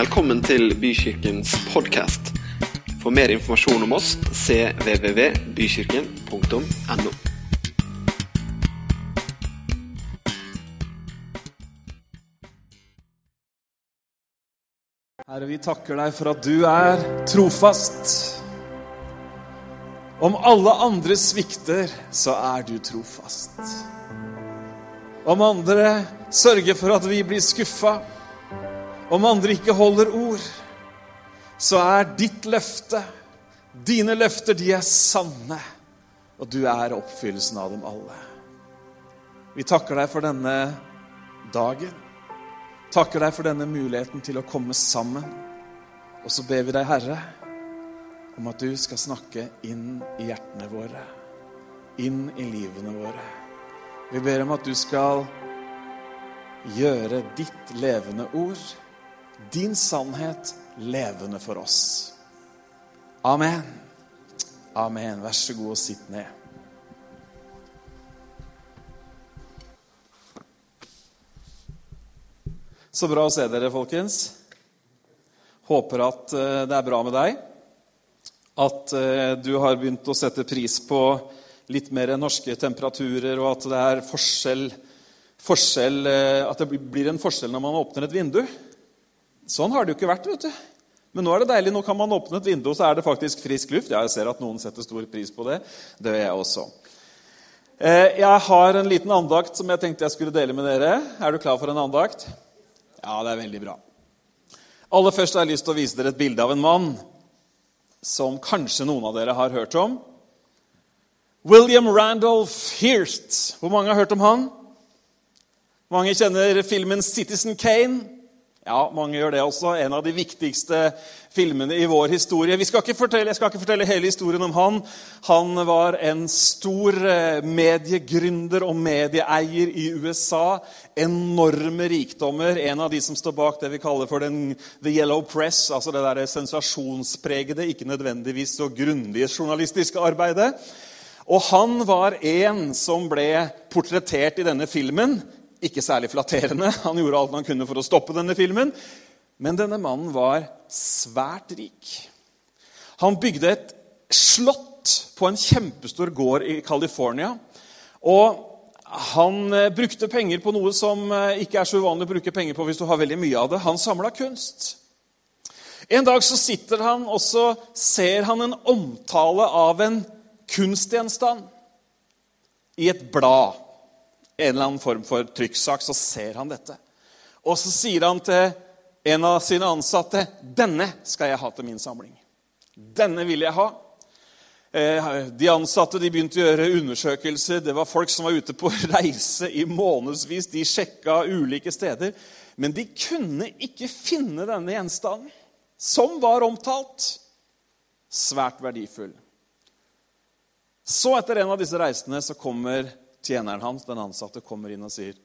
Velkommen til Bykirkens podkast. For mer informasjon om oss cvvvbykirken.no. Herre, vi takker deg for at du er trofast. Om alle andre svikter, så er du trofast. Om andre sørger for at vi blir skuffa, om andre ikke holder ord, så er ditt løfte, dine løfter, de er sanne, og du er oppfyllelsen av dem alle. Vi takker deg for denne dagen. Takker deg for denne muligheten til å komme sammen. Og så ber vi deg, Herre, om at du skal snakke inn i hjertene våre, inn i livene våre. Vi ber om at du skal gjøre ditt levende ord, din sannhet, levende for oss. Amen. Amen. Vær så god og sitt ned. Så bra å se dere, folkens. Håper at eh, det er bra med deg. At eh, du har begynt å sette pris på litt mer norske temperaturer, og at det er forskjell, forskjell eh, At det blir en forskjell når man åpner et vindu. Sånn har det jo ikke vært. vet du. Men nå er det deilig. Nå kan man åpne et vindu, så er det faktisk frisk luft. Ja, jeg ser at noen setter stor pris på det. Det gjør jeg også. Jeg har en liten andakt som jeg tenkte jeg skulle dele med dere. Er du klar for en andakt? Ja, det er veldig bra. Aller først har jeg lyst til å vise dere et bilde av en mann som kanskje noen av dere har hørt om. William Randolph Hearst. Hvor mange har hørt om han? Mange kjenner filmen 'Citizen Kane'. Ja, mange gjør det også. En av de viktigste filmene i vår historie. Skal fortelle, jeg skal ikke fortelle hele historien om han. Han var en stor eh, mediegründer og medieeier i USA. Enorme rikdommer. En av de som står bak det vi kaller for den, the yellow press. altså det der sensasjonspregede, ikke nødvendigvis så grundige journalistiske arbeidet. Og han var en som ble portrettert i denne filmen ikke særlig flatterende. Han gjorde alt han kunne for å stoppe denne filmen. Men denne mannen var svært rik. Han bygde et slott på en kjempestor gård i California. Og han eh, brukte penger på noe som eh, ikke er så uvanlig å bruke penger på hvis du har veldig mye av det. Han samla kunst. En dag så sitter han og så ser han en omtale av en kunstgjenstand i et blad en eller annen form for trykksak, så ser han dette. Og så sier han til en av sine ansatte 'Denne skal jeg ha til min samling.' Denne vil jeg ha. Eh, de ansatte de begynte å gjøre undersøkelser. Det var folk som var ute på reise i månedsvis. De sjekka ulike steder. Men de kunne ikke finne denne gjenstanden, som var omtalt. Svært verdifull. Så, etter en av disse reisene, så kommer tjeneren hans, den ansatte, kommer inn og sier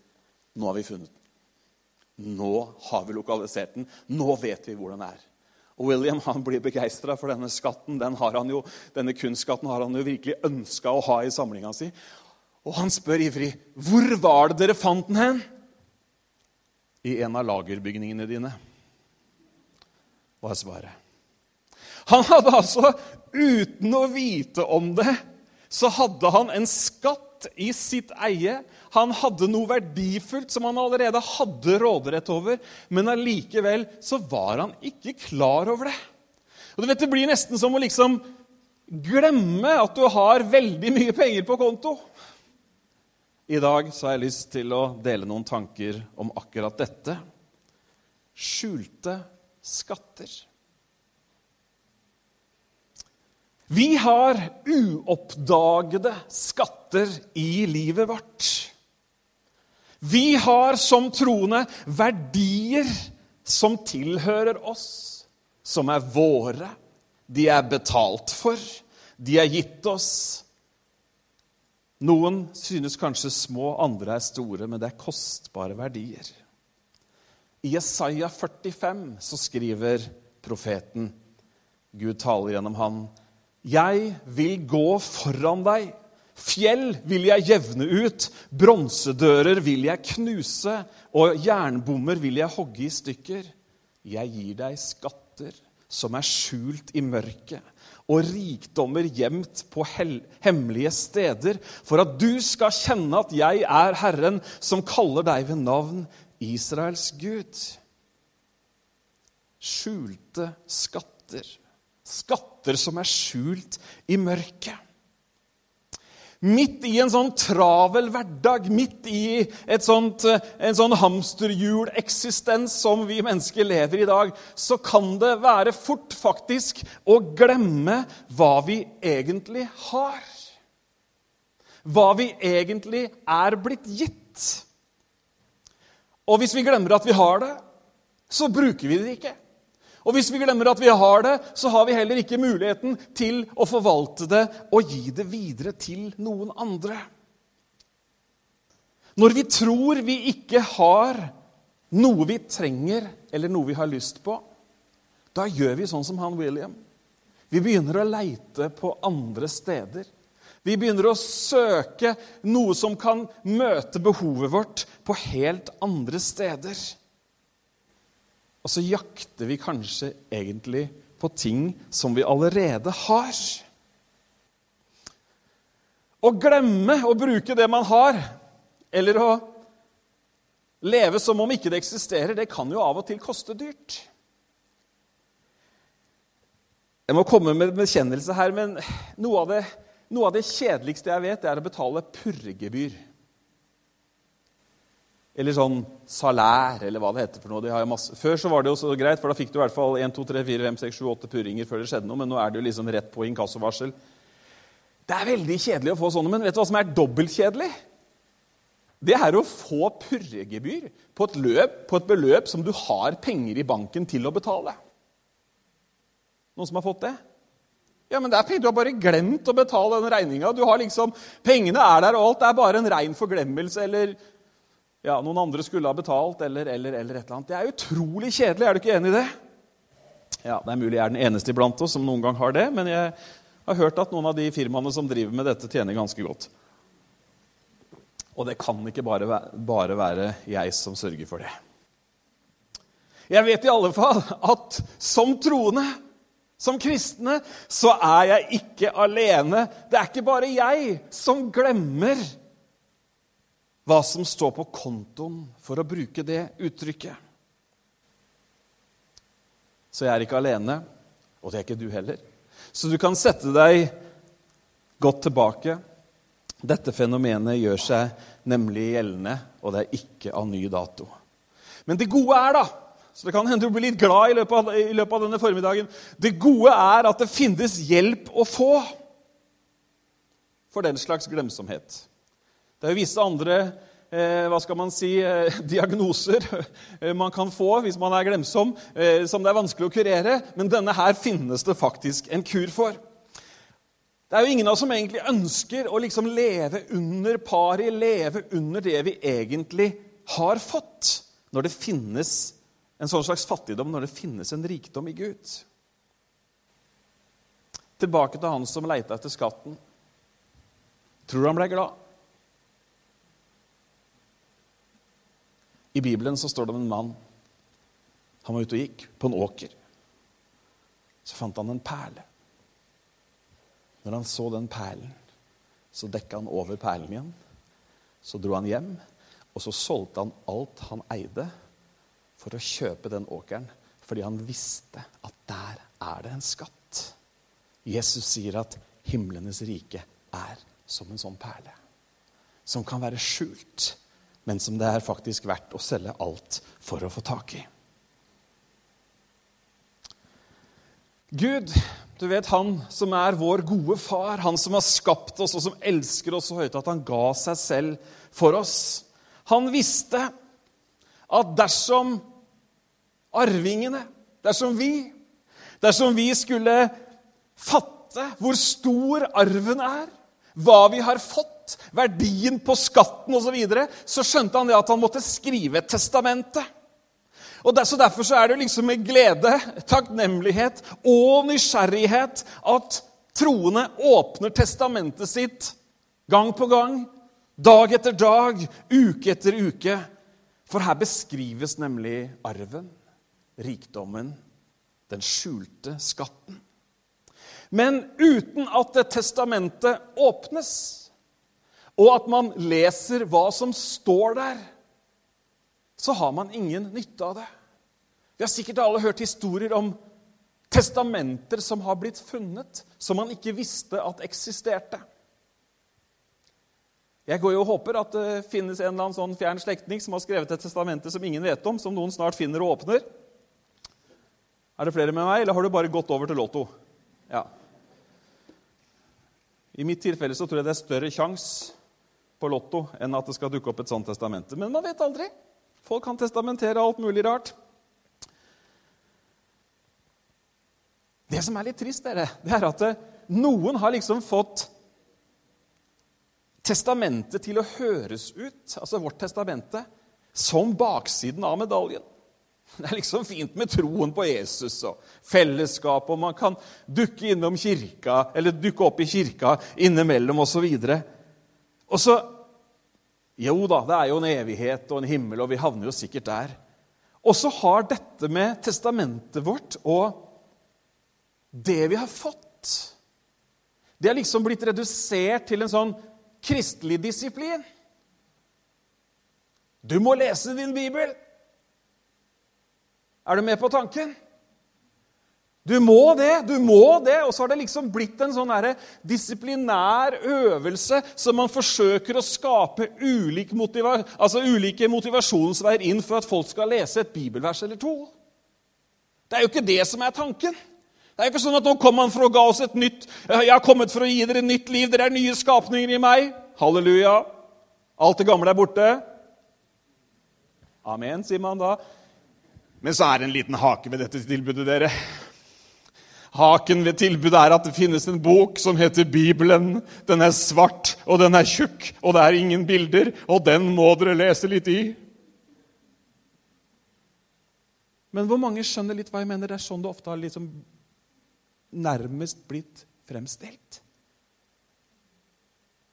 nå har vi funnet den. Nå har vi lokalisert den. Nå vet vi hvor den er. Og William han blir begeistra for denne skatten. Den jo, denne kunstskatten har han jo virkelig ønska å ha i samlinga si. Og han spør ivrig hvor var det dere fant den hen? I en av lagerbygningene dine, var svaret. Han hadde altså, uten å vite om det, så hadde han en skatt i sitt eie. Han hadde noe verdifullt som han allerede hadde råderett over. Men allikevel så var han ikke klar over det. Og du vet, Det blir nesten som å liksom glemme at du har veldig mye penger på konto. I dag så har jeg lyst til å dele noen tanker om akkurat dette. Skjulte skatter. Vi har uoppdagede skatter i livet vårt. Vi har som troende verdier som tilhører oss, som er våre. De er betalt for, de er gitt oss. Noen synes kanskje små, andre er store, men det er kostbare verdier. I Jesaja 45 så skriver profeten Gud taler gjennom han jeg vil gå foran deg. Fjell vil jeg jevne ut, bronsedører vil jeg knuse, og jernbommer vil jeg hogge i stykker. jeg gir deg skatter som er skjult i mørket, og rikdommer gjemt på hemmelige steder, for at du skal kjenne at jeg er Herren, som kaller deg ved navn Israels Gud. Skjulte skatter. Skatter som er skjult i mørket. Midt i en sånn travel hverdag, midt i sånt, en sånn hamsterhjuleksistens som vi mennesker lever i i dag, så kan det være fort faktisk å glemme hva vi egentlig har. Hva vi egentlig er blitt gitt. Og hvis vi glemmer at vi har det, så bruker vi det ikke. Og hvis vi glemmer at vi har det, så har vi heller ikke muligheten til å forvalte det og gi det videre til noen andre. Når vi tror vi ikke har noe vi trenger, eller noe vi har lyst på, da gjør vi sånn som han William. Vi begynner å leite på andre steder. Vi begynner å søke noe som kan møte behovet vårt på helt andre steder. Og så jakter vi kanskje egentlig på ting som vi allerede har. Å glemme å bruke det man har, eller å leve som om ikke det eksisterer, det kan jo av og til koste dyrt. Jeg må komme med en bekjennelse her, men noe av, det, noe av det kjedeligste jeg vet, er å betale purregebyr. Eller sånn salær, eller hva det heter. for noe. Masse... Før så var det jo så greit, for da fikk du i hvert fall 1, 2, 3, 4, 5, 6, 7, 8 purringer før det skjedde noe. Men nå er det jo liksom rett på inkassovarsel. Det er veldig kjedelig å få sånne, men vet du hva som er dobbeltkjedelig? Det er å få purregebyr på et, løp, på et beløp som du har penger i banken til å betale. Noen som har fått det? Ja, men det er penger. Du har bare glemt å betale den regninga. Liksom, pengene er der, og alt det er bare en rein forglemmelse eller ja, noen andre skulle ha betalt, eller, eller, eller et eller annet. Det er utrolig kjedelig. Er du ikke enig i det? Ja, Det er mulig jeg er den eneste iblant oss som noen gang har det, men jeg har hørt at noen av de firmaene som driver med dette, tjener ganske godt. Og det kan ikke bare være, bare være jeg som sørger for det. Jeg vet i alle fall at som troende, som kristne, så er jeg ikke alene. Det er ikke bare jeg som glemmer hva som står på kontoen, for å bruke det uttrykket. Så jeg er ikke alene, og det er ikke du heller. Så du kan sette deg godt tilbake. Dette fenomenet gjør seg nemlig gjeldende, og det er ikke av ny dato. Men det gode er, da så det kan hende du blir litt glad i løpet, av, i løpet av denne formiddagen. Det gode er at det finnes hjelp å få for den slags glemsomhet. Det er jo visse andre eh, hva skal man si, eh, diagnoser eh, man kan få hvis man er glemsom, eh, som det er vanskelig å kurere, men denne her finnes det faktisk en kur for. Det er jo ingen av oss som egentlig ønsker å liksom leve under pari, leve under det vi egentlig har fått, når det finnes en sånn slags fattigdom, når det finnes en rikdom i Gud. Tilbake til han som leita etter skatten. Tror du han ble glad? I Bibelen så står det om en mann. Han var ute og gikk på en åker. Så fant han en perle. Når han så den perlen, så dekka han over perlen igjen. Så dro han hjem, og så solgte han alt han eide, for å kjøpe den åkeren. Fordi han visste at der er det en skatt. Jesus sier at himlenes rike er som en sånn perle. Som kan være skjult men som det er faktisk verdt å selge alt for å få tak i. Gud, du vet han som er vår gode far, han som har skapt oss og som elsker oss så høyt at han ga seg selv for oss. Han visste at dersom arvingene, dersom vi, dersom vi skulle fatte hvor stor arven er, hva vi har fått, verdien på skatten osv., så, videre, så skjønte han at han måtte skrive et testamente. Og så Derfor så er det liksom med glede, takknemlighet og nysgjerrighet at troende åpner testamentet sitt gang på gang, dag etter dag, uke etter uke. For her beskrives nemlig arven. rikdommen, den skjulte skatten. Men uten at det testamentet åpnes, og at man leser hva som står der, så har man ingen nytte av det. Vi har sikkert alle hørt historier om testamenter som har blitt funnet, som man ikke visste at eksisterte. Jeg går jo og håper at det finnes en eller annen sånn fjern slektning som har skrevet et testamente som ingen vet om, som noen snart finner og åpner. Er det flere med meg, eller har du bare gått over til Lotto? Ja. I mitt tilfelle så tror jeg det er større sjanse på Lotto enn at det skal dukke opp et sånt testamente. Men man vet aldri. Folk kan testamentere alt mulig rart. Det som er litt trist, dere, det er at noen har liksom fått testamentet til å høres ut, altså vårt testamente, som baksiden av medaljen. Det er liksom fint med troen på Jesus og fellesskap, og man kan dukke innom kirka, eller dukke opp i kirka innimellom osv. Og, så Jo da, det er jo en evighet og en himmel, og vi havner jo sikkert der. Og så har dette med testamentet vårt og det vi har fått, det har liksom blitt redusert til en sånn kristelig disiplin. Du må lese din bibel. Er du med på tanken? Du må det, du må det. Og så har det liksom blitt en sånn disiplinær øvelse som man forsøker å skape ulike, motiva altså ulike motivasjonsveier inn for at folk skal lese et bibelvers eller to. Det er jo ikke det som er tanken. Det er jo ikke sånn at nå kom han for å ga oss et nytt Jeg har kommet for å gi dere nytt liv. Dere er nye skapninger i meg. Halleluja. Alt det gamle er borte. Amen, sier man da. Men så er det en liten hake ved dette tilbudet, dere. Haken ved tilbudet er at det finnes en bok som heter Bibelen. Den er svart, og den er tjukk, og det er ingen bilder, og den må dere lese litt i. Men hvor mange skjønner litt hva jeg mener? Det er sånn det ofte har liksom nærmest blitt fremstilt.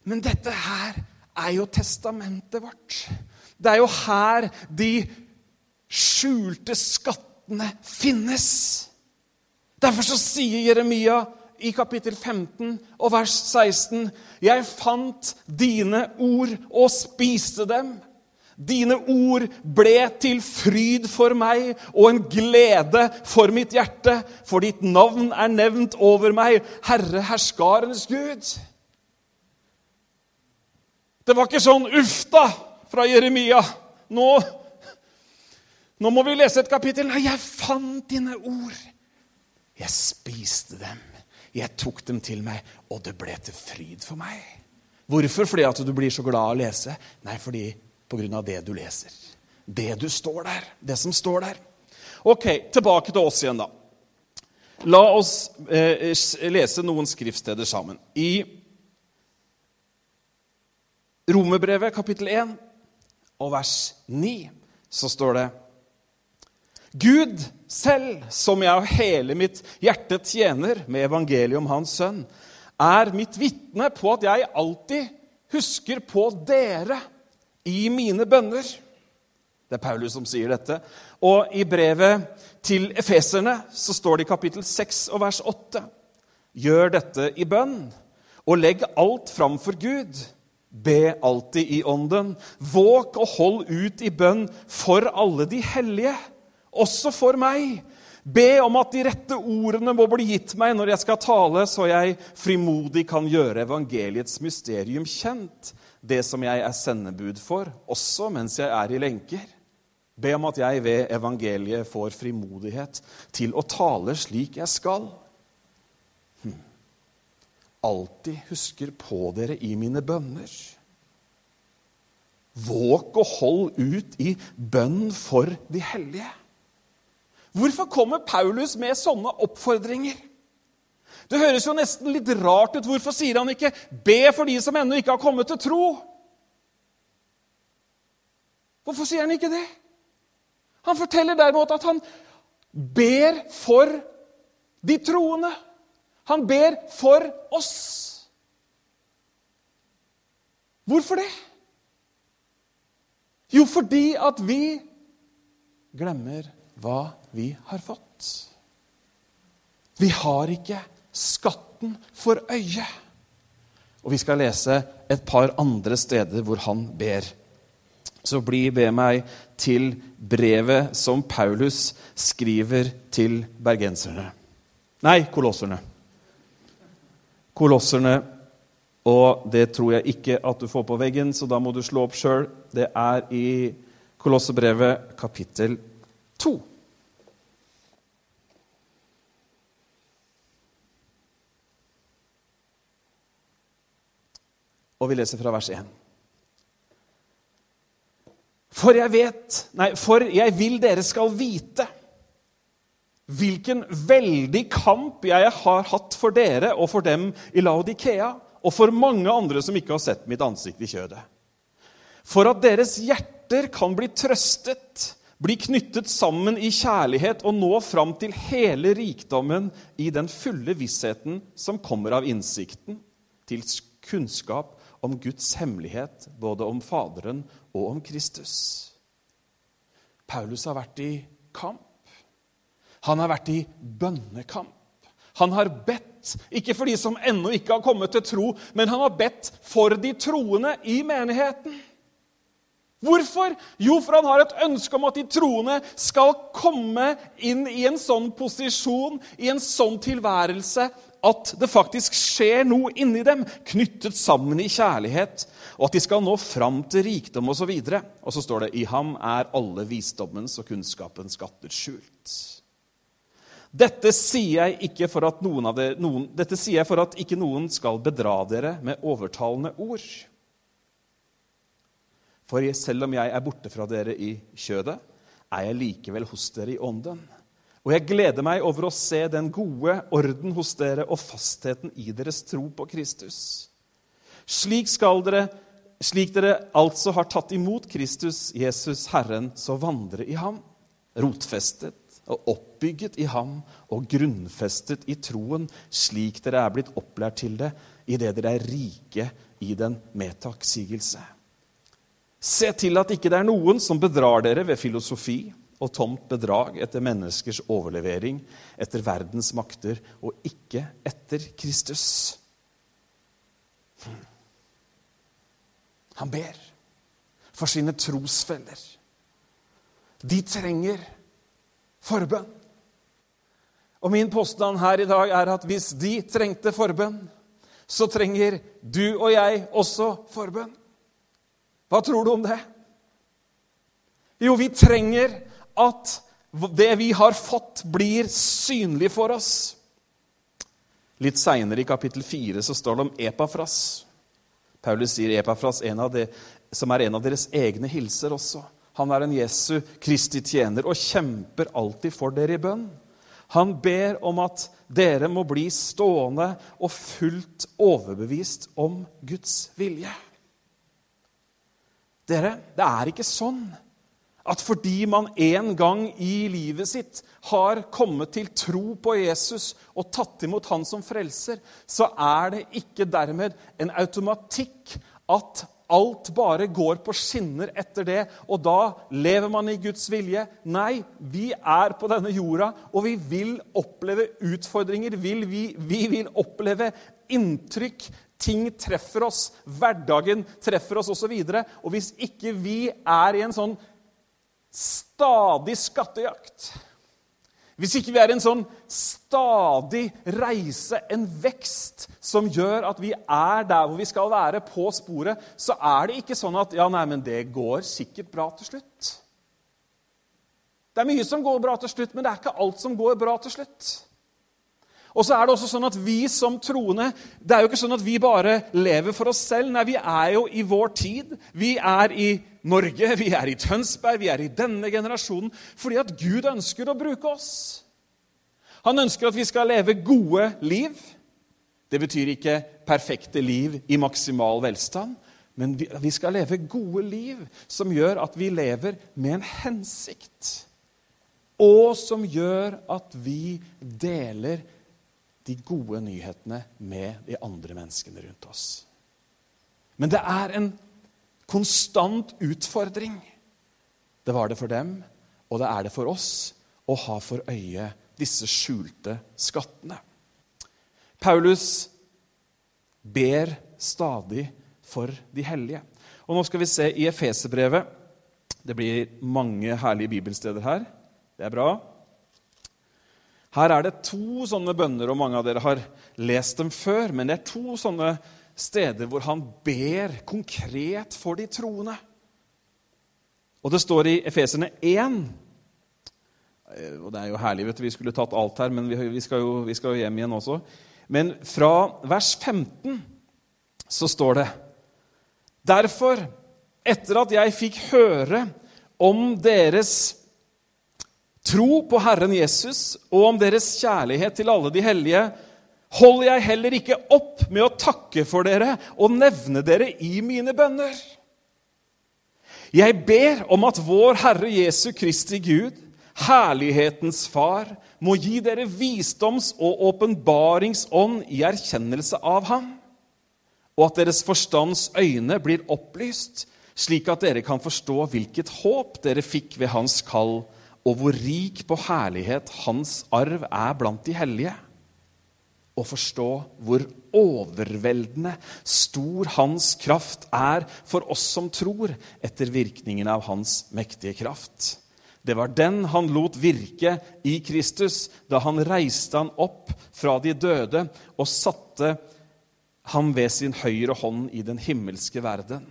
Men dette her er jo testamentet vårt. Det er jo her de skjulte skattene finnes. Derfor så sier Jeremia i kapittel 15 og vers 16.: Jeg fant dine ord og spiste dem. Dine ord ble til fryd for meg og en glede for mitt hjerte, for ditt navn er nevnt over meg, Herre herskarens Gud. Det var ikke sånn 'uff da' fra Jeremia. Nå, nå må vi lese et kapittel. Nei, jeg fant dine ord. Jeg spiste dem. Jeg tok dem til meg, og det ble til fryd for meg. Hvorfor? Fordi at du blir så glad av å lese? Nei, fordi på grunn av det du leser. Det du står der. Det som står der. Ok, tilbake til oss igjen, da. La oss eh, lese noen skriftsteder sammen. I Romerbrevet kapittel 1 og vers 9 så står det Gud selv, som jeg av hele mitt hjerte tjener med evangeliet om Hans sønn, er mitt vitne på at jeg alltid husker på dere i mine bønner. Det er Paulus som sier dette. Og i brevet til efeserne så står det i kapittel 6 og vers 8.: Gjør dette i bønn, og legg alt fram for Gud Be alltid i ånden. Våk og hold ut i bønn for alle de hellige, også for meg. Be om at de rette ordene må bli gitt meg når jeg skal tale, så jeg frimodig kan gjøre evangeliets mysterium kjent, det som jeg er sendebud for, også mens jeg er i lenker. Be om at jeg ved evangeliet får frimodighet til å tale slik jeg skal alltid husker på dere i mine bønner. Våg og hold ut i bønn for de hellige. Hvorfor kommer Paulus med sånne oppfordringer? Det høres jo nesten litt rart ut. Hvorfor sier han ikke 'be for de som ennå ikke har kommet til tro'? Hvorfor sier han ikke det? Han forteller derimot at han ber for de troende. Han ber for oss. Hvorfor det? Jo, fordi at vi glemmer hva vi har fått. Vi har ikke skatten for øye. Og vi skal lese et par andre steder hvor han ber. Så bli be meg til brevet som Paulus skriver til bergenserne. Nei, kolosserne. Kolosserne, og det tror jeg ikke at du får på veggen, så da må du slå opp sjøl. Det er i Kolossebrevet kapittel 2. Og vi leser fra vers 1. For jeg vet Nei, for jeg vil dere skal vite hvilken veldig kamp jeg har hatt for dere og for dem i Laodikea, og for mange andre som ikke har sett mitt ansikt i kjødet. For at deres hjerter kan bli trøstet, bli knyttet sammen i kjærlighet og nå fram til hele rikdommen i den fulle vissheten som kommer av innsikten, til kunnskap om Guds hemmelighet, både om Faderen og om Kristus. Paulus har vært i kamp. Han har vært i bønnekamp. Han har bedt, ikke for de som ennå ikke har kommet til tro, men han har bedt for de troende i menigheten. Hvorfor? Jo, for han har et ønske om at de troende skal komme inn i en sånn posisjon, i en sånn tilværelse, at det faktisk skjer noe inni dem, knyttet sammen i kjærlighet, og at de skal nå fram til rikdom osv. Og, så og så står det i ham er alle visdommens og kunnskapens skatter skjult. Dette sier jeg ikke for at noen dere, noen, jeg for at ikke noen skal bedra dere med overtalende ord. For selv om jeg er borte fra dere i kjødet, er jeg likevel hos dere i ånden. Og jeg gleder meg over å se den gode orden hos dere og fastheten i deres tro på Kristus. Slik dere, slik dere altså har tatt imot Kristus, Jesus Herren, så vandre i ham, rotfestet og oppbygget i ham og grunnfestet i troen, slik dere er blitt opplært til det, idet dere er rike i den medtaksigelse. Se til at ikke det er noen som bedrar dere ved filosofi og tomt bedrag etter menneskers overlevering, etter verdens makter, og ikke etter Kristus. Han ber for sine trosfeller. De trenger forbønn. Og min påstand her i dag er at hvis de trengte forbønn, så trenger du og jeg også forbønn. Hva tror du om det? Jo, vi trenger at det vi har fått, blir synlig for oss. Litt seinere i kapittel 4 så står det om Epafras. Paulus sier Epafras de, som er en av deres egne hilser også. Han er en Jesu Kristi tjener og kjemper alltid for dere i bønn. Han ber om at dere må bli stående og fullt overbevist om Guds vilje. Dere, det er ikke sånn at fordi man en gang i livet sitt har kommet til tro på Jesus og tatt imot han som frelser, så er det ikke dermed en automatikk at alt bare går på skinner etter det, og da lever man i Guds vilje. Nei, vi er på denne jorda, og vi vil oppleve utfordringer. vi, vi vil oppleve inntrykk. Ting treffer oss. Hverdagen treffer oss, osv. Og, så og hvis ikke vi er i en sånn stadig skattejakt, hvis ikke vi er en sånn stadig reise, en vekst, som gjør at vi er der hvor vi skal være, på sporet, så er det ikke sånn at ja, nei, men det går sikkert bra til slutt. Det er mye som går bra til slutt, men det er ikke alt som går bra til slutt. Og så er det også sånn at Vi som troende det er jo ikke sånn at vi bare lever for oss selv. Nei, vi er jo i vår tid. Vi er i Norge, vi er i Tønsberg, vi er i denne generasjonen fordi at Gud ønsker å bruke oss. Han ønsker at vi skal leve gode liv. Det betyr ikke perfekte liv i maksimal velstand, men vi skal leve gode liv som gjør at vi lever med en hensikt. Og som gjør at vi deler de gode nyhetene med de andre menneskene rundt oss. Men det er en konstant utfordring. Det var det for dem, og det er det for oss, å ha for øye disse skjulte skattene. Paulus ber stadig for de hellige. Og Nå skal vi se i Efeserbrevet. Det blir mange herlige bibelsteder her. Det er bra. Her er det to sånne bønner, og mange av dere har lest dem før. Men det er to sånne steder hvor han ber konkret for de troende. Og det står i Efeserne 1 eh, og Det er jo herlig, vet du, vi skulle tatt alt her, men vi skal, jo, vi skal jo hjem igjen også. Men fra vers 15 så står det Derfor, etter at jeg fikk høre om deres tro på Herren Jesus og om deres kjærlighet til alle de hellige, holder jeg heller ikke opp med å takke for dere og nevne dere i mine bønner. Jeg ber om at vår Herre Jesu Kristi Gud, herlighetens Far, må gi dere visdoms- og åpenbaringsånd i erkjennelse av Ham, og at deres forstands øyne blir opplyst, slik at dere kan forstå hvilket håp dere fikk ved Hans kall, og hvor rik på herlighet Hans arv er blant de hellige å forstå hvor overveldende stor hans kraft er for oss som tror, etter virkningen av hans mektige kraft. Det var den han lot virke i Kristus da han reiste han opp fra de døde og satte ham ved sin høyre hånd i den himmelske verden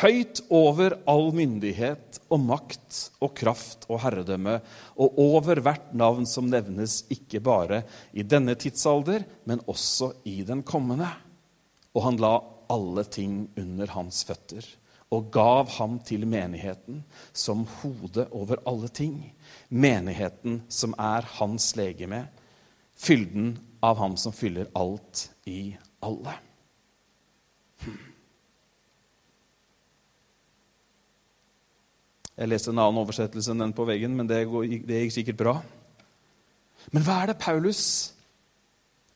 høyt over all myndighet og makt og kraft og herredømme, og over hvert navn som nevnes, ikke bare i denne tidsalder, men også i den kommende. Og han la alle ting under hans føtter og gav ham til menigheten som hode over alle ting. Menigheten som er hans legeme, fylden av ham som fyller alt i alle. Hmm. Jeg leste en annen oversettelse enn den på veggen, men det, gikk sikkert bra. Men hva er det Paulus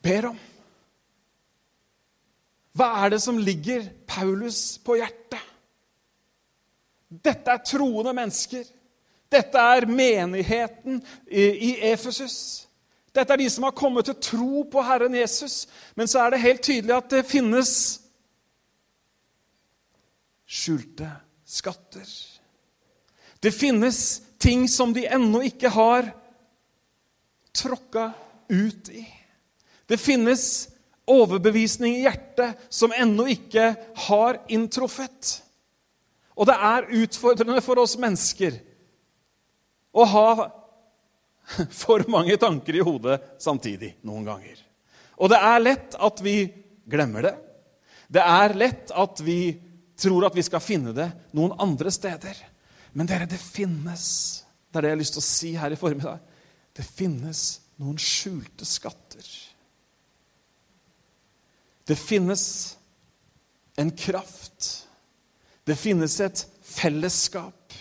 ber om? Hva er det som ligger Paulus på hjertet? Dette er troende mennesker. Dette er menigheten i Efesus. Dette er de som har kommet til tro på Herren Jesus. Men så er det helt tydelig at det finnes skjulte skatter. Det finnes ting som de ennå ikke har tråkka ut i. Det finnes overbevisning i hjertet som ennå ikke har inntruffet. Og det er utfordrende for oss mennesker å ha for mange tanker i hodet samtidig noen ganger. Og det er lett at vi glemmer det. Det er lett at vi tror at vi skal finne det noen andre steder. Men dere, det finnes Det er det jeg har lyst til å si her i formiddag. Det finnes noen skjulte skatter. Det finnes en kraft. Det finnes et fellesskap.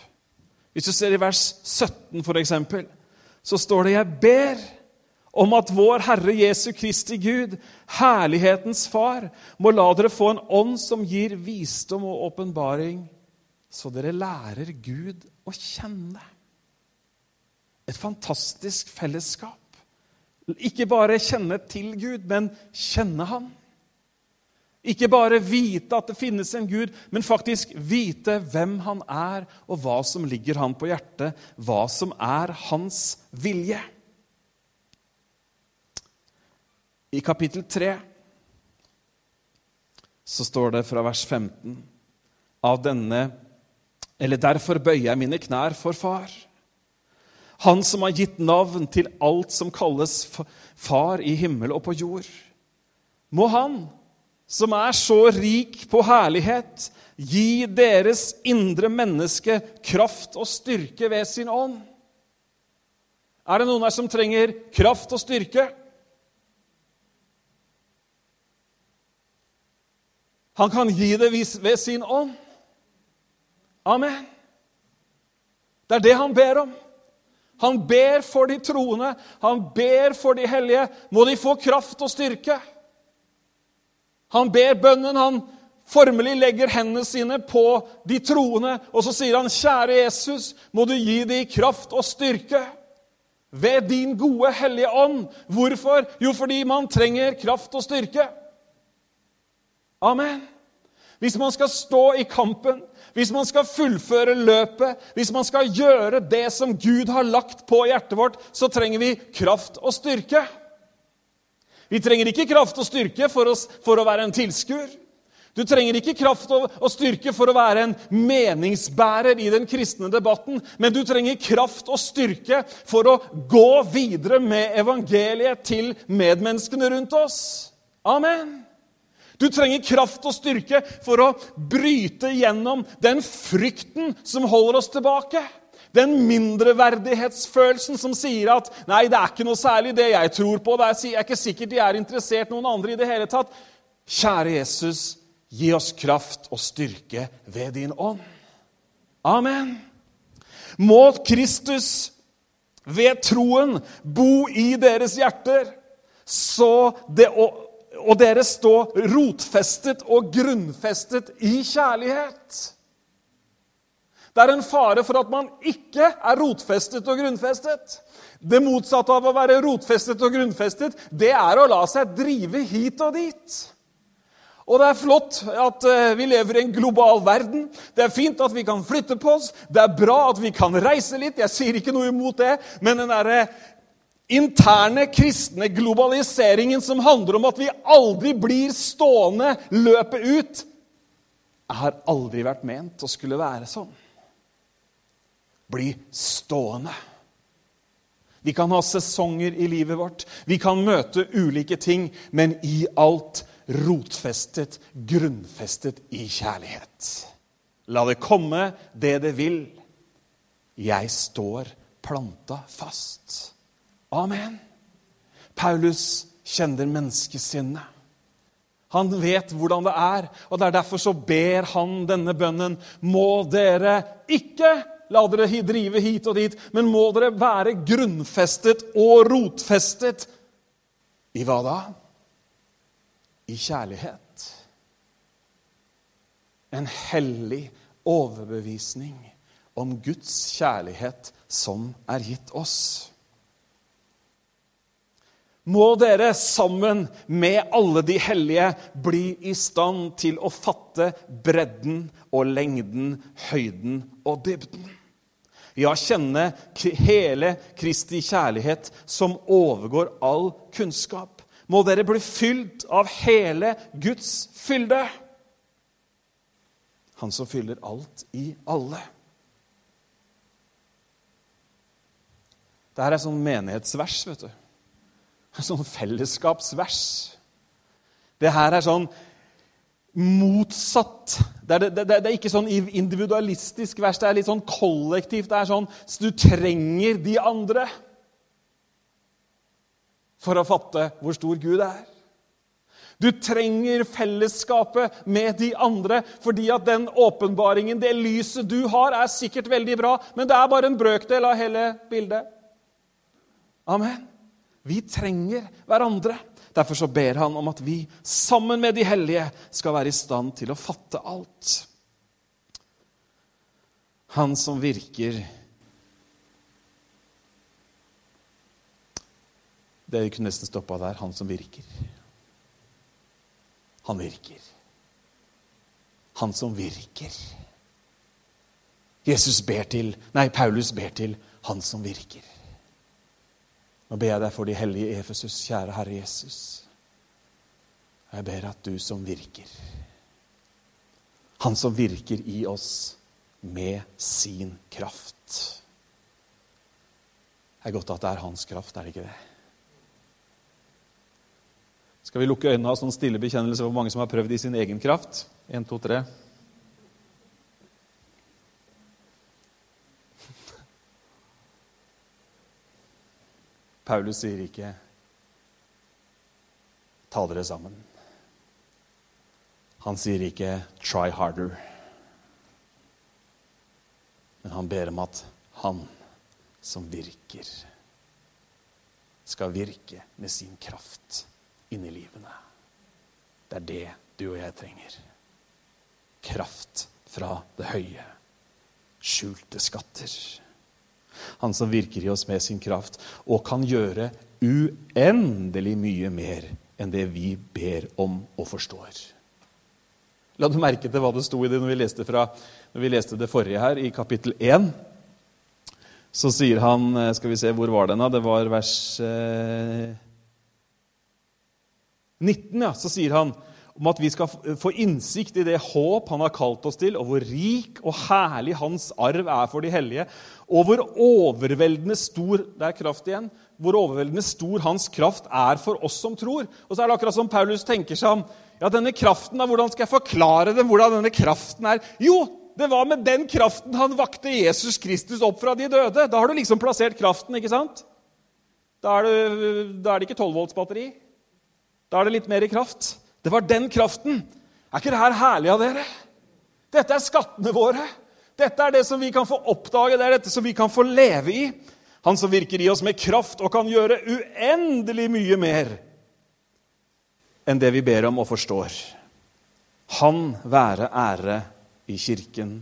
Hvis du ser i vers 17, for eksempel, så står det 'Jeg ber' om at vår Herre Jesu Kristi Gud, herlighetens Far, må la dere få en ånd som gir visdom og åpenbaring så dere lærer Gud å kjenne. Et fantastisk fellesskap. Ikke bare kjenne til Gud, men kjenne Han. Ikke bare vite at det finnes en Gud, men faktisk vite hvem han er, og hva som ligger han på hjertet, hva som er hans vilje. I kapittel 3 så står det fra vers 15 av denne eller derfor bøyer jeg mine knær for Far. Han som har gitt navn til alt som kalles Far i himmel og på jord. Må Han, som er så rik på herlighet, gi deres indre menneske kraft og styrke ved sin ånd. Er det noen her som trenger kraft og styrke? Han kan gi det ved sin ånd. Amen. Det er det han ber om. Han ber for de troende, han ber for de hellige. Må de få kraft og styrke. Han ber bønnen, han formelig legger hendene sine på de troende, og så sier han, 'Kjære Jesus, må du gi dem kraft og styrke.' Ved din gode, hellige ånd. Hvorfor? Jo, fordi man trenger kraft og styrke. Amen. Hvis man skal stå i kampen, hvis man skal fullføre løpet, hvis man skal gjøre det som Gud har lagt på hjertet vårt, så trenger vi kraft og styrke. Vi trenger ikke kraft og styrke for, oss, for å være en tilskuer. Du trenger ikke kraft og, styrke for å være en meningsbærer i den kristne debatten, men du trenger kraft og styrke for å gå videre med evangeliet til medmenneskene rundt oss. Amen. Du trenger kraft og styrke for å bryte gjennom den frykten som holder oss tilbake. Den mindreverdighetsfølelsen som sier at 'nei, det er ikke noe særlig det jeg tror på'. Det er ikke sikkert de er interessert noen andre i det hele tatt. Kjære Jesus, gi oss kraft og styrke ved din ånd. Amen. Må Kristus ved troen bo i deres hjerter, så det å og dere stå rotfestet og grunnfestet i kjærlighet. Det er en fare for at man ikke er rotfestet og grunnfestet. Det motsatte av å være rotfestet og grunnfestet, det er å la seg drive hit og dit. Og det er flott at eh, vi lever i en global verden. Det er fint at vi kan flytte på oss. Det er bra at vi kan reise litt. Jeg sier ikke noe imot det. Men den derre interne kristne globaliseringen som handler om at vi aldri blir stående løpet ut, har aldri vært ment å skulle være sånn. Bli stående. Vi kan ha sesonger i livet vårt, vi kan møte ulike ting, men i alt rotfestet, grunnfestet i kjærlighet. La det komme det det vil. Jeg står planta fast. Amen. Paulus kjenner menneskesinnet. Han vet hvordan det er, og det er derfor så ber han denne bønnen. Må dere ikke la dere drive hit og dit, men må dere være grunnfestet og rotfestet i hva da? I kjærlighet. En hellig overbevisning om Guds kjærlighet som er gitt oss må dere sammen med alle de hellige bli i stand til å fatte bredden og lengden, høyden og dybden. Ja, kjenne hele Kristi kjærlighet som overgår all kunnskap. Må dere bli fylt av hele Guds fylde. Han som fyller alt i alle. Dette er sånn menighetsvers, vet du sånn fellesskapsvers. Det her er sånn motsatt. Det er, det, det, det er, ikke sånn individualistisk vers, det er litt sånn kollektivt. Det er sånn så du trenger de andre for å fatte hvor stor Gud er. Du trenger fellesskapet med de andre, fordi at den åpenbaringen, det lyset du har, er sikkert veldig bra, men det er bare en brøkdel av hele bildet. Amen. Vi trenger hverandre. Derfor så ber han om at vi sammen med de hellige skal være i stand til å fatte alt. Han som virker Det kunne nesten stoppa der. Han som virker. Han virker. Han som virker. Jesus ber til Nei, Paulus ber til han som virker. Nå ber jeg deg for de hellige Efesus, kjære Herre Jesus. Jeg ber at du som virker, han som virker i oss med sin kraft Det er godt at det er hans kraft, er det ikke det? Skal vi lukke øynene og ha sånn stille bekjennelse for mange som har prøvd i sin egen kraft? En, to, tre. Paulus sier ikke 'ta dere sammen'. Han sier ikke 'try harder'. Men han ber om at han som virker, skal virke med sin kraft inni livene. Det er det du og jeg trenger. Kraft fra det høye. Skjulte skatter. Han som virker i oss med sin kraft og kan gjøre uendelig mye mer enn det vi ber om og forstår. La du merke til hva det sto i det når vi leste, fra, når vi leste det forrige her, i kapittel 1? Så sier han eh, Skal vi se, hvor var den? da? Det var vers eh, 19. ja, Så sier han om at vi skal få innsikt i det håp han har kalt oss til, og hvor rik og herlig hans arv er for de hellige, og hvor overveldende stor det er kraft igjen, hvor overveldende stor hans kraft er for oss som tror. Og så er det akkurat som Paulus tenker seg om. Ja, denne kraften, da, Hvordan skal jeg forklare det, hvordan denne kraften er? Jo, det var med den kraften han vakte Jesus Kristus opp fra de døde. Da har du liksom plassert kraften, ikke sant? Da er det, da er det ikke 12-voltsbatteri. Da er det litt mer i kraft. Det var den kraften. Er ikke det her herlig av dere? Dette er skattene våre. Dette er det som vi kan få oppdage, det er dette som vi kan få leve i. Han som virker i oss med kraft og kan gjøre uendelig mye mer enn det vi ber om og forstår. Han være ære i Kirken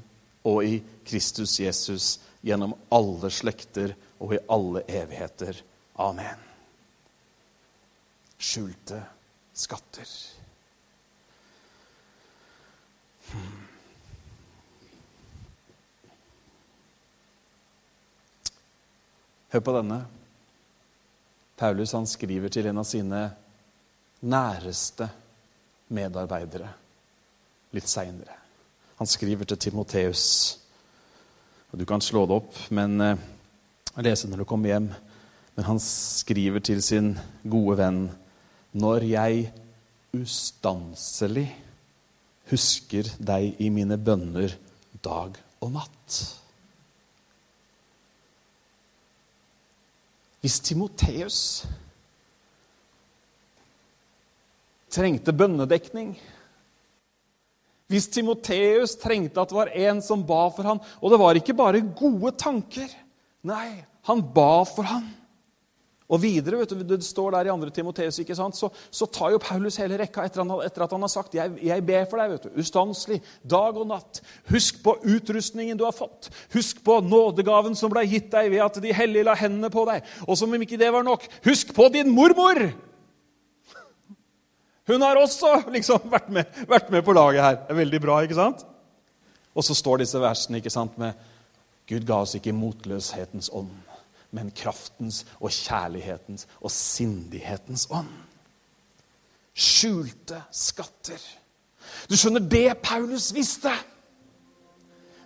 og i Kristus Jesus gjennom alle slekter og i alle evigheter. Amen. Skjulte skatter. Hmm. Hør på denne. Paulus han skriver til en av sine næreste medarbeidere litt seinere. Han skriver til Timoteus. Du kan slå det opp, men eh, lese når du kommer hjem. Men han skriver til sin gode venn Når jeg ustanselig husker deg i mine bønner dag og natt. Hvis Timoteus trengte bønnedekning hvis Timoteus trengte at det var en som ba for ham Og det var ikke bare gode tanker. Nei, han ba for ham. Og videre, vet du, det står der i 2. Timoteus, ikke sant, så, så, tar jo Paulus hele rekka etter, han, etter at han har sagt jeg, jeg ber for deg, vet du, ustanselig, dag og natt. Husk på utrustningen du har fått. Husk på nådegaven som ble gitt deg ved at de hellige la hendene på deg. Og som om ikke det var nok, husk på din mormor! Hun har også liksom vært med, vært med, på laget her. Det er veldig bra, ikke sant? Og så står disse versene ikke sant, med Gud ga oss ikke motløshetens ånd, men kraftens og kjærlighetens og sindighetens ånd. Skjulte skatter. Du skjønner, det Paulus visste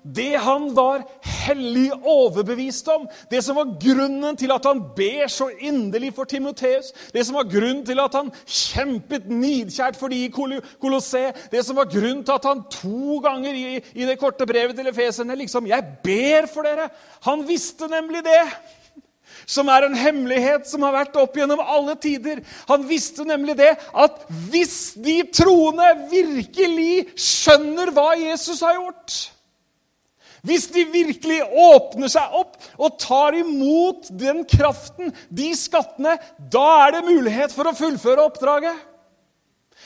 det han var hellig overbevist om, det som var grunnen til at han ber så inderlig for Timoteus, det som var grunnen til at han kjempet nidkjært for de i Kolosseet, det som var grunnen til at han to ganger i, i det korte brevet til efeserne liksom 'Jeg ber for dere'. Han visste nemlig det som er en hemmelighet som har vært opp gjennom alle tider. Han visste nemlig det at hvis de troende virkelig skjønner hva Jesus har gjort hvis de virkelig åpner seg opp og tar imot den kraften, de skattene, da er det mulighet for å fullføre oppdraget.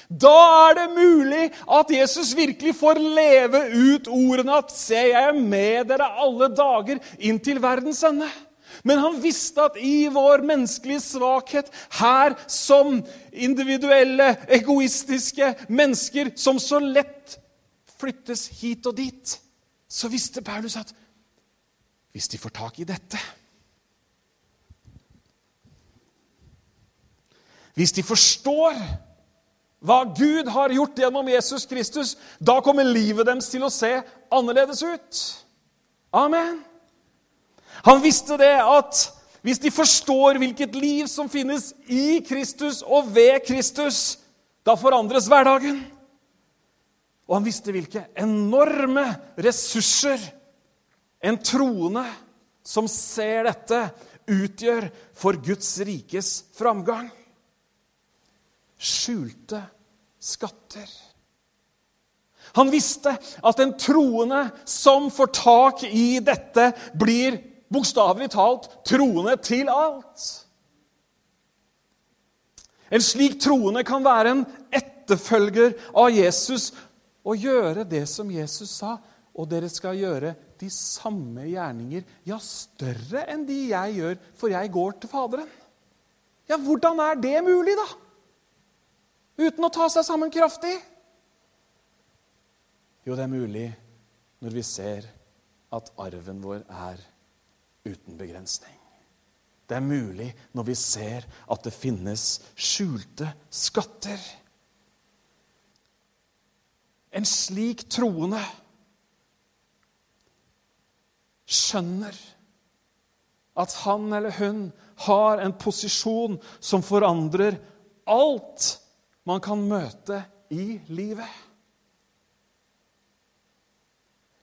Da er det mulig at Jesus virkelig får leve ut ordene at 'Se, jeg er med dere alle dager inn til verdens ende'. Men han visste at i vår menneskelige svakhet, her som individuelle, egoistiske mennesker som så lett flyttes hit og dit så visste Paulus at hvis de får tak i dette Hvis de forstår hva Gud har gjort gjennom Jesus Kristus, da kommer livet deres til å se annerledes ut. Amen. Han visste det at hvis de forstår hvilket liv som finnes i Kristus og ved Kristus, da forandres hverdagen. Og han visste hvilke enorme ressurser en troende som ser dette, utgjør for Guds rikes framgang. Skjulte skatter. Han visste at en troende som får tak i dette, blir bokstavelig talt troende til alt. En slik troende kan være en etterfølger av Jesus og gjøre det som Jesus sa, og dere skal gjøre de samme gjerninger, ja, større enn de jeg gjør, for jeg går til Faderen. Ja, hvordan er det mulig, da? Uten å ta seg sammen kraftig? Jo, det er mulig når vi ser at arven vår er uten begrensning. Det er mulig når vi ser at det finnes skjulte skatter. En slik troende skjønner at han eller hun har en posisjon som forandrer alt man kan møte i livet.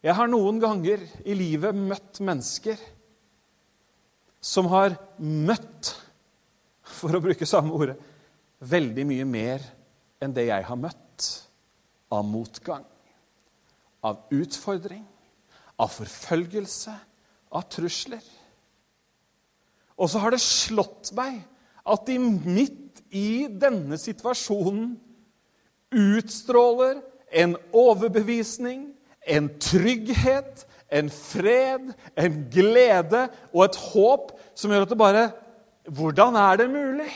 Jeg har noen ganger i livet møtt mennesker som har møtt, for å bruke samme ordet, veldig mye mer enn det jeg har møtt av motgang, av utfordring, av forfølgelse, av trusler. Og så har det slått meg at de midt i denne situasjonen utstråler en overbevisning, en trygghet, en fred, en glede og et håp som gjør at det bare Hvordan er det mulig?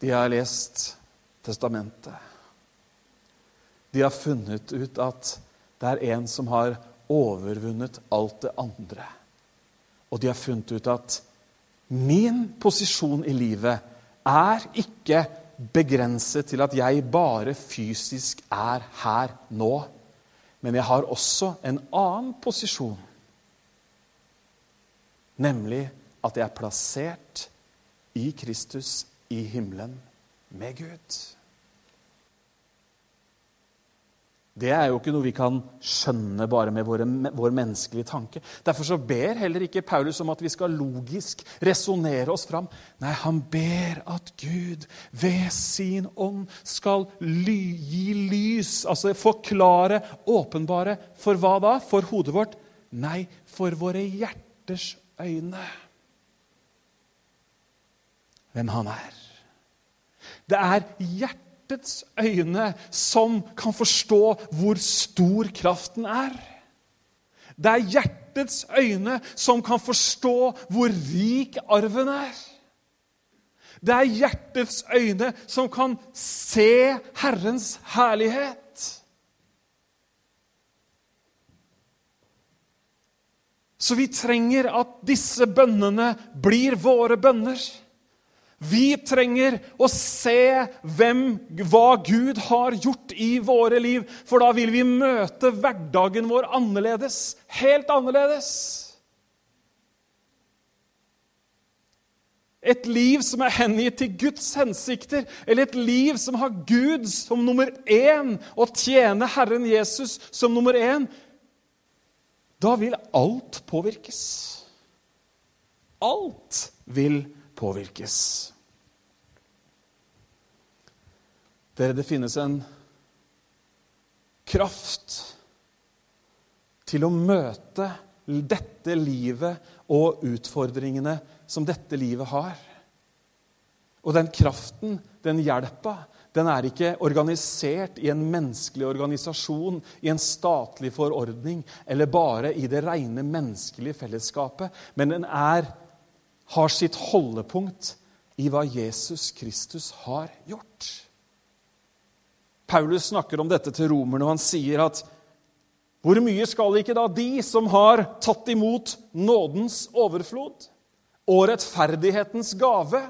De har lest Testamentet. De har funnet ut at det er en som har overvunnet alt det andre. Og de har funnet ut at min posisjon i livet er ikke begrenset til at jeg bare fysisk er her nå. Men jeg har også en annen posisjon. Nemlig at jeg er plassert i Kristus i himmelen med Gud. Det er jo ikke noe vi kan skjønne bare med våre, vår menneskelige tanke. Derfor så ber heller ikke Paulus om at vi skal logisk resonnere oss fram. Nei, han ber at Gud ved sin ånd skal ly, gi lys, altså forklare, åpenbare. For hva da? For hodet vårt? Nei, for våre hjerters øyne. Hvem han er. Det er hjertet hjertets øyne som kan forstå hvor stor kraften er. Det er hjertets øyne som kan forstå hvor rik arven er. Det er hjertets øyne som kan se Herrens herlighet. Så vi trenger at disse bønnene blir våre bønner. Vi trenger å se hvem, hva Gud har gjort i våre liv, for da vil vi møte hverdagen vår annerledes. Helt annerledes. Et liv som er hengitt til Guds hensikter, eller et liv som har Gud som nummer én, og tjene Herren Jesus som nummer én, da vil alt påvirkes. Alt vil påvirkes påvirkes. Dere, det finnes en kraft til å møte dette livet og utfordringene som dette livet har. Og den kraften, den hjelpa, den er ikke organisert i en menneskelig organisasjon, i en statlig forordning eller bare i det rene menneskelige fellesskapet, men den er har sitt holdepunkt i hva Jesus Kristus har gjort. Paulus snakker om dette til romerne, og han sier at hvor mye skal ikke da de som har tatt imot nådens overflod og rettferdighetens gave,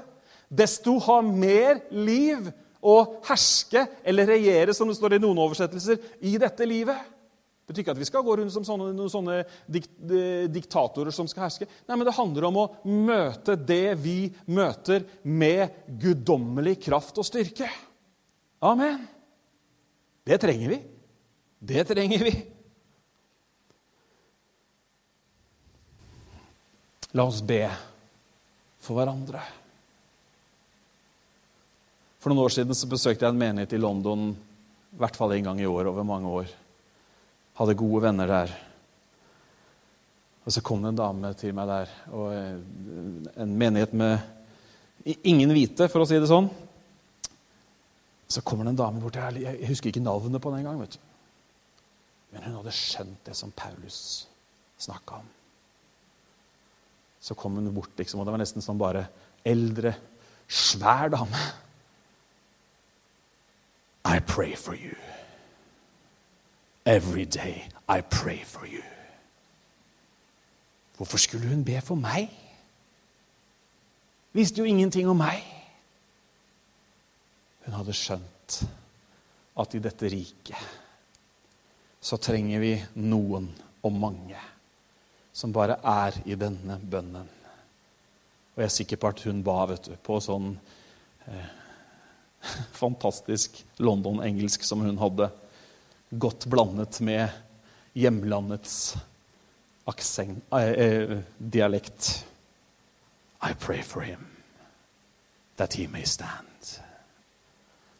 desto ha mer liv å herske eller regjere, som det står i noen oversettelser, i dette livet? Det betyr ikke at vi skal gå rundt som sånne, noen sånne dik, diktatorer som skal herske. Nei, men Det handler om å møte det vi møter, med guddommelig kraft og styrke. Amen. Det trenger vi. Det trenger vi. La oss be for hverandre. For noen år siden så besøkte jeg en menighet i London i hvert fall en gang i år over mange år hadde gode venner der. Og så kom det en dame til meg der, og eh, en menighet med ingen hvite, for å si det sånn. Så kommer det en dame bort. Jeg husker ikke navnet på den engang. Men hun hadde skjønt det som Paulus snakka om. Så kom hun bort, liksom, og det var nesten sånn bare eldre, svær dame. I pray for you. Every day I pray for you. Hvorfor skulle hun be for meg? Visste jo ingenting om meg. Hun hadde skjønt at i dette riket så trenger vi noen og mange som bare er i denne bønnen. Og jeg er sikker på at hun ba vet du, på sånn eh, fantastisk London-engelsk som hun hadde. Godt blandet med hjemlandets aksent, eh, eh, dialekt. I pray for him that he may stand.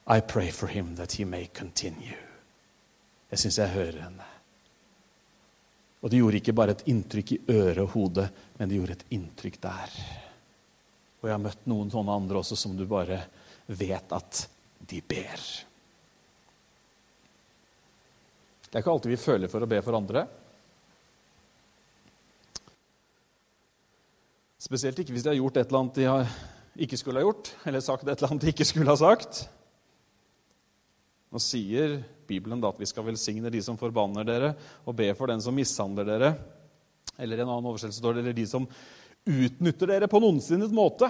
I pray for him that he may continue. Jeg syns jeg hører henne. Og det gjorde ikke bare et inntrykk i øret og hodet, men det gjorde et inntrykk der. Og jeg har møtt noen sånne andre også som du bare vet at de ber. Det er ikke alltid vi føler for å be for andre. Spesielt ikke hvis de har gjort et eller annet de ikke skulle ha gjort, eller sagt et eller annet de ikke skulle ha sagt. Nå sier Bibelen da at vi skal velsigne de som forbanner dere, og be for den som mishandler dere. Eller en annen oversettelse står det eller de som utnytter dere på noensinnes måte.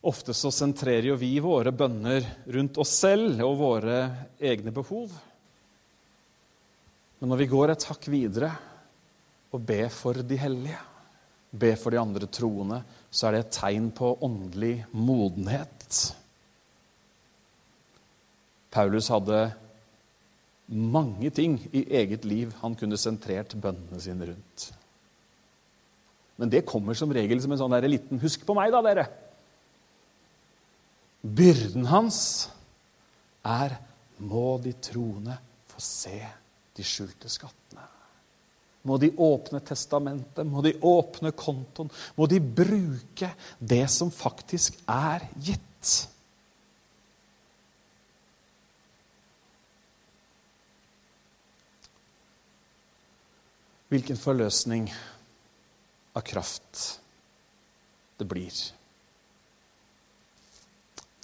Ofte så sentrerer jo vi våre bønner rundt oss selv og våre egne behov. Men når vi går et hakk videre og ber for de hellige, ber for de andre troende, så er det et tegn på åndelig modenhet. Paulus hadde mange ting i eget liv han kunne sentrert bønnene sine rundt. Men det kommer som regel som en sånn der liten 'husk på meg', da, dere. Byrden hans er må de troende få se de skjulte skattene. Må de åpne testamentet, må de åpne kontoen, må de bruke det som faktisk er gitt. Hvilken forløsning av kraft det blir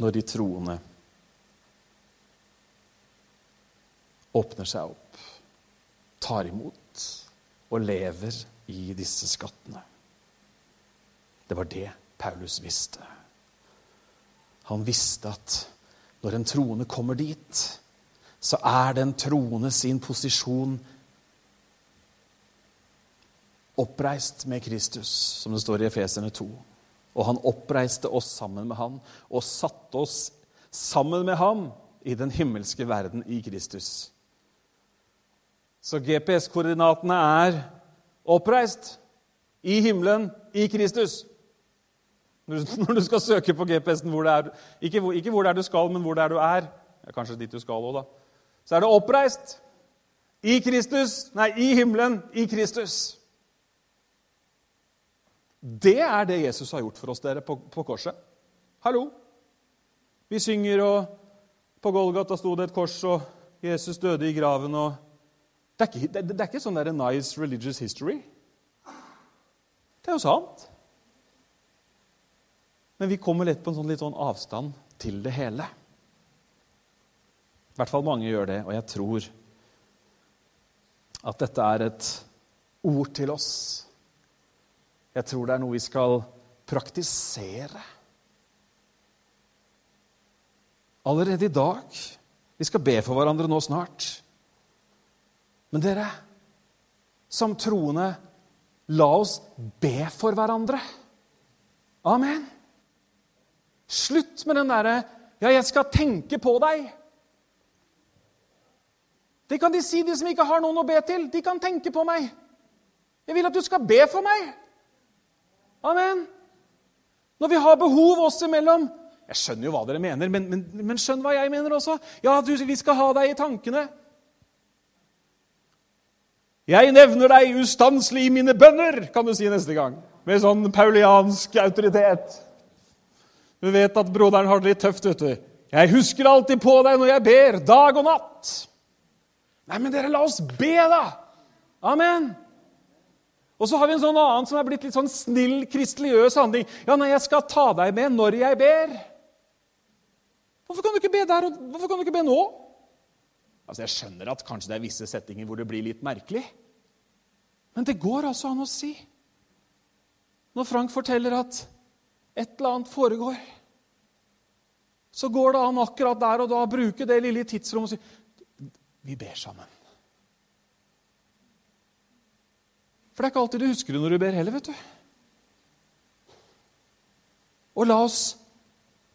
når de troende åpner seg opp, tar imot og lever i disse skattene. Det var det Paulus visste. Han visste at når en troende kommer dit, så er den troende sin posisjon oppreist med Kristus, som det står i Efeserne 2. Og han oppreiste oss sammen med han og satte oss sammen med ham i den himmelske verden i Kristus. Så GPS-koordinatene er oppreist i himmelen i Kristus. Når du skal søke på GPS-en hvor det er ikke, hvor, ikke hvor det er du skal, men hvor det er du er. Ja, kanskje dit du skal òg, da. Så er det oppreist i Kristus, nei, i himmelen i Kristus. Det er det Jesus har gjort for oss dere på, på korset. Hallo! Vi synger, og på Golgata sto det et kors, og Jesus døde i graven. og Det er ikke, det, det er ikke sånn der nice religious history. Det er jo sant. Men vi kommer lett på en sånn, litt sånn avstand til det hele. I hvert fall mange gjør det, og jeg tror at dette er et ord til oss jeg tror det er noe vi skal praktisere. Allerede i dag. Vi skal be for hverandre nå snart. Men dere, som troende, la oss be for hverandre. Amen. Slutt med den derre 'ja, jeg skal tenke på deg'. Det kan de si, de som ikke har noen å be til. De kan tenke på meg. Jeg vil at du skal be for meg. Amen. Når vi har behov oss imellom Jeg skjønner jo hva dere mener, men, men, men skjønn hva jeg mener også. Ja, du, vi skal ha deg i tankene. Jeg nevner deg ustanselig i mine bønner, kan du si neste gang. Med sånn pauliansk autoritet. Du vet at broderen har det litt tøft. vet du. 'Jeg husker alltid på deg når jeg ber, dag og natt.' Nei, men dere, la oss be, da! Amen. Og så har vi en sånn annen som er blitt litt sånn snill, kristeligøs handling. Ja, nei, jeg skal ta deg med når jeg ber. Hvorfor kan du ikke be der, og hvorfor kan du ikke be nå? Altså, Jeg skjønner at kanskje det er visse settinger hvor det blir litt merkelig. Men det går altså an å si. Når Frank forteller at et eller annet foregår, så går det an akkurat der og da å bruke det lille tidsrommet og si Vi ber sammen. For det er ikke alltid du husker det når du ber heller, vet du. Og la oss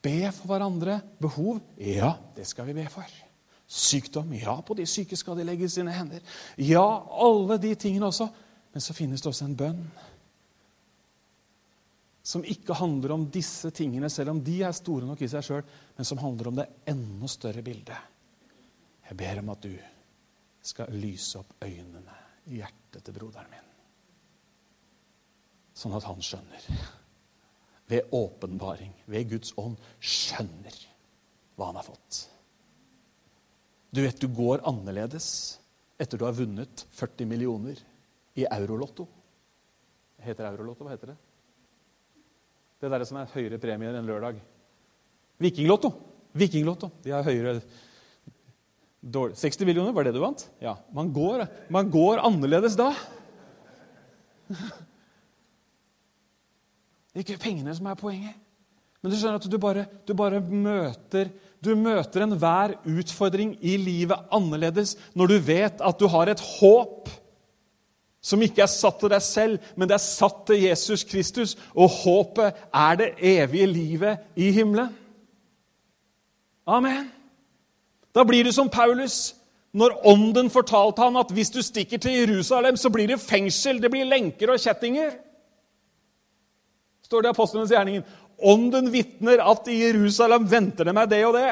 be for hverandre. Behov? Ja, det skal vi be for. Sykdom? Ja, på de syke skal de legge sine hender. Ja, alle de tingene også. Men så finnes det også en bønn som ikke handler om disse tingene, selv om de er store nok i seg sjøl, men som handler om det enda større bildet. Jeg ber om at du skal lyse opp øynene i hjertet til broderen min sånn at han skjønner. Ved åpenbaring, ved Guds ånd, skjønner hva han har fått. Du vet, du går annerledes etter du har vunnet 40 millioner i Eurolotto. Heter Eurolotto? Hva heter det? Det derre som er høyere premier enn lørdag. Vikinglotto. Vikinglotto. De har høyere 60 millioner, var det du vant? Ja. Man går, man går annerledes da. Det er ikke pengene som er poenget. Men du skjønner at du bare, du bare møter du møter enhver utfordring i livet annerledes når du vet at du har et håp som ikke er satt til deg selv, men det er satt til Jesus Kristus. Og håpet er det evige livet i himmelen. Amen. Da blir du som Paulus når ånden fortalte han at hvis du stikker til Jerusalem, så blir det fengsel, det blir lenker og kjettinger står det i apostlenes gjerningen. Ånden vitner at i Jerusalem venter det meg det og det.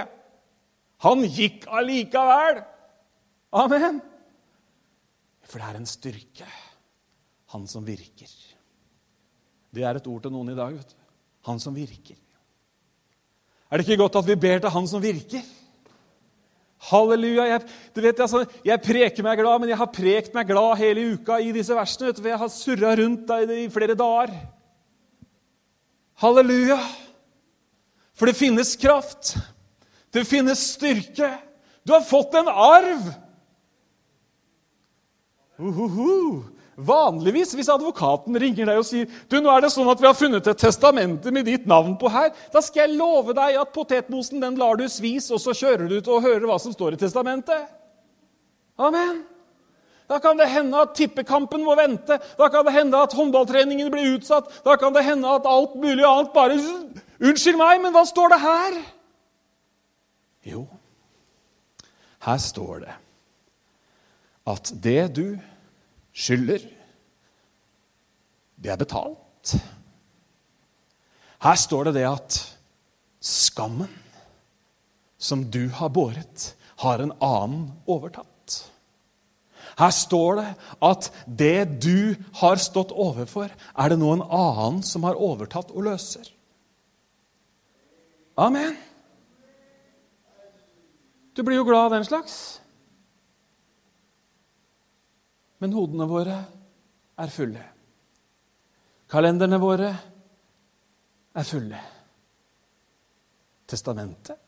Han gikk allikevel. Amen. For det er en styrke. Han som virker. Det er et ord til noen i dag. vet du. Han som virker. Er det ikke godt at vi ber til Han som virker? Halleluja. Jeg, du vet, altså, jeg preker meg glad, men jeg har prekt meg glad hele uka i disse versene. Vet du, for Jeg har surra rundt i flere dager. Halleluja! For det finnes kraft. Det finnes styrke. Du har fått en arv! Uhuhu. Vanligvis, hvis advokaten ringer deg og sier du, nå er det sånn at vi har funnet et testamente med ditt navn på her, da skal jeg love deg at potetmosen den lar du svis, og så kjører du ut og hører hva som står i testamentet. Amen. Da kan det hende at tippekampen må vente. Da kan det hende at håndballtreningen blir utsatt. Da kan det hende at alt mulig annet bare Unnskyld meg, men hva står det her? Jo, her står det at det du skylder, det er betalt. Her står det det at skammen som du har båret, har en annen overtatt. Her står det at det du har stått overfor, er det noen annen som har overtatt og løser. Amen. Du blir jo glad av den slags. Men hodene våre er fulle. Kalenderne våre er fulle. Testamentet,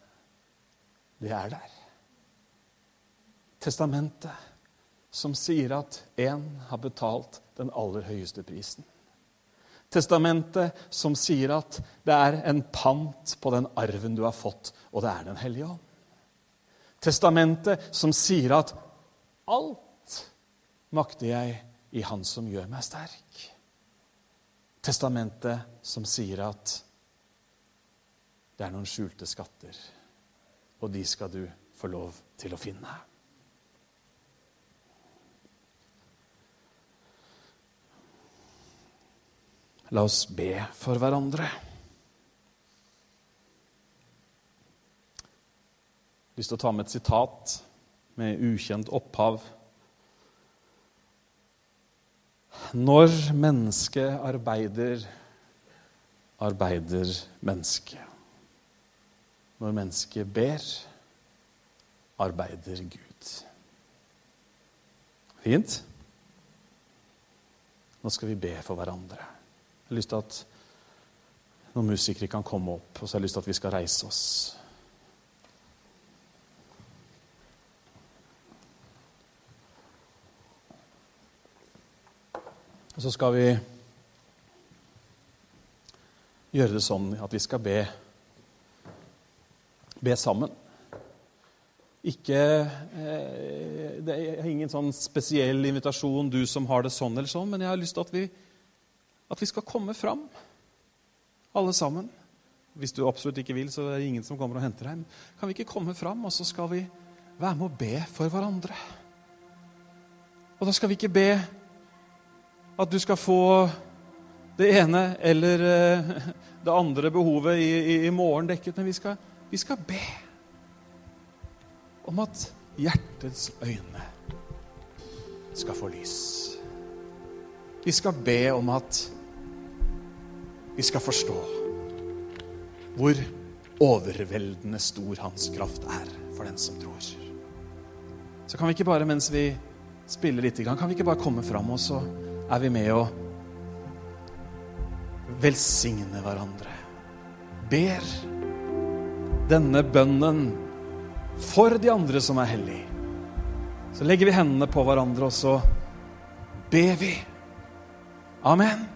det er der. Testamentet som sier at én har betalt den aller høyeste prisen. Testamentet som sier at det er en pant på den arven du har fått, og det er Den hellige ånd. Testamentet som sier at alt makter jeg i Han som gjør meg sterk. Testamentet som sier at det er noen skjulte skatter, og de skal du få lov til å finne. La oss be for hverandre. Jeg har lyst til å ta med et sitat med ukjent opphav. Når mennesket arbeider, arbeider mennesket. Når mennesket ber, arbeider Gud. Fint? Nå skal vi be for hverandre. Jeg har lyst til at noen musikere kan komme opp, og så har jeg lyst til at vi skal reise oss. Og så skal vi gjøre det sånn at vi skal be, be sammen. Ikke eh, Det er ingen sånn spesiell invitasjon, du som har det sånn eller sånn, men jeg har lyst til at vi, at vi skal komme fram, alle sammen. Hvis du absolutt ikke vil, så er det ingen som kommer og henter deg. Men Kan vi ikke komme fram, og så skal vi være med å be for hverandre? Og da skal vi ikke be at du skal få det ene eller eh, det andre behovet i, i, i morgen dekket, men vi skal, vi skal be om at hjertets øyne skal få lys. Vi skal be om at vi skal forstå hvor overveldende stor hans kraft er for den som tror. Så kan vi ikke bare, mens vi spiller litt, kan vi ikke bare komme fram, og så er vi med å velsigne hverandre. Ber denne bønnen for de andre som er hellige. Så legger vi hendene på hverandre, og så ber vi. Amen.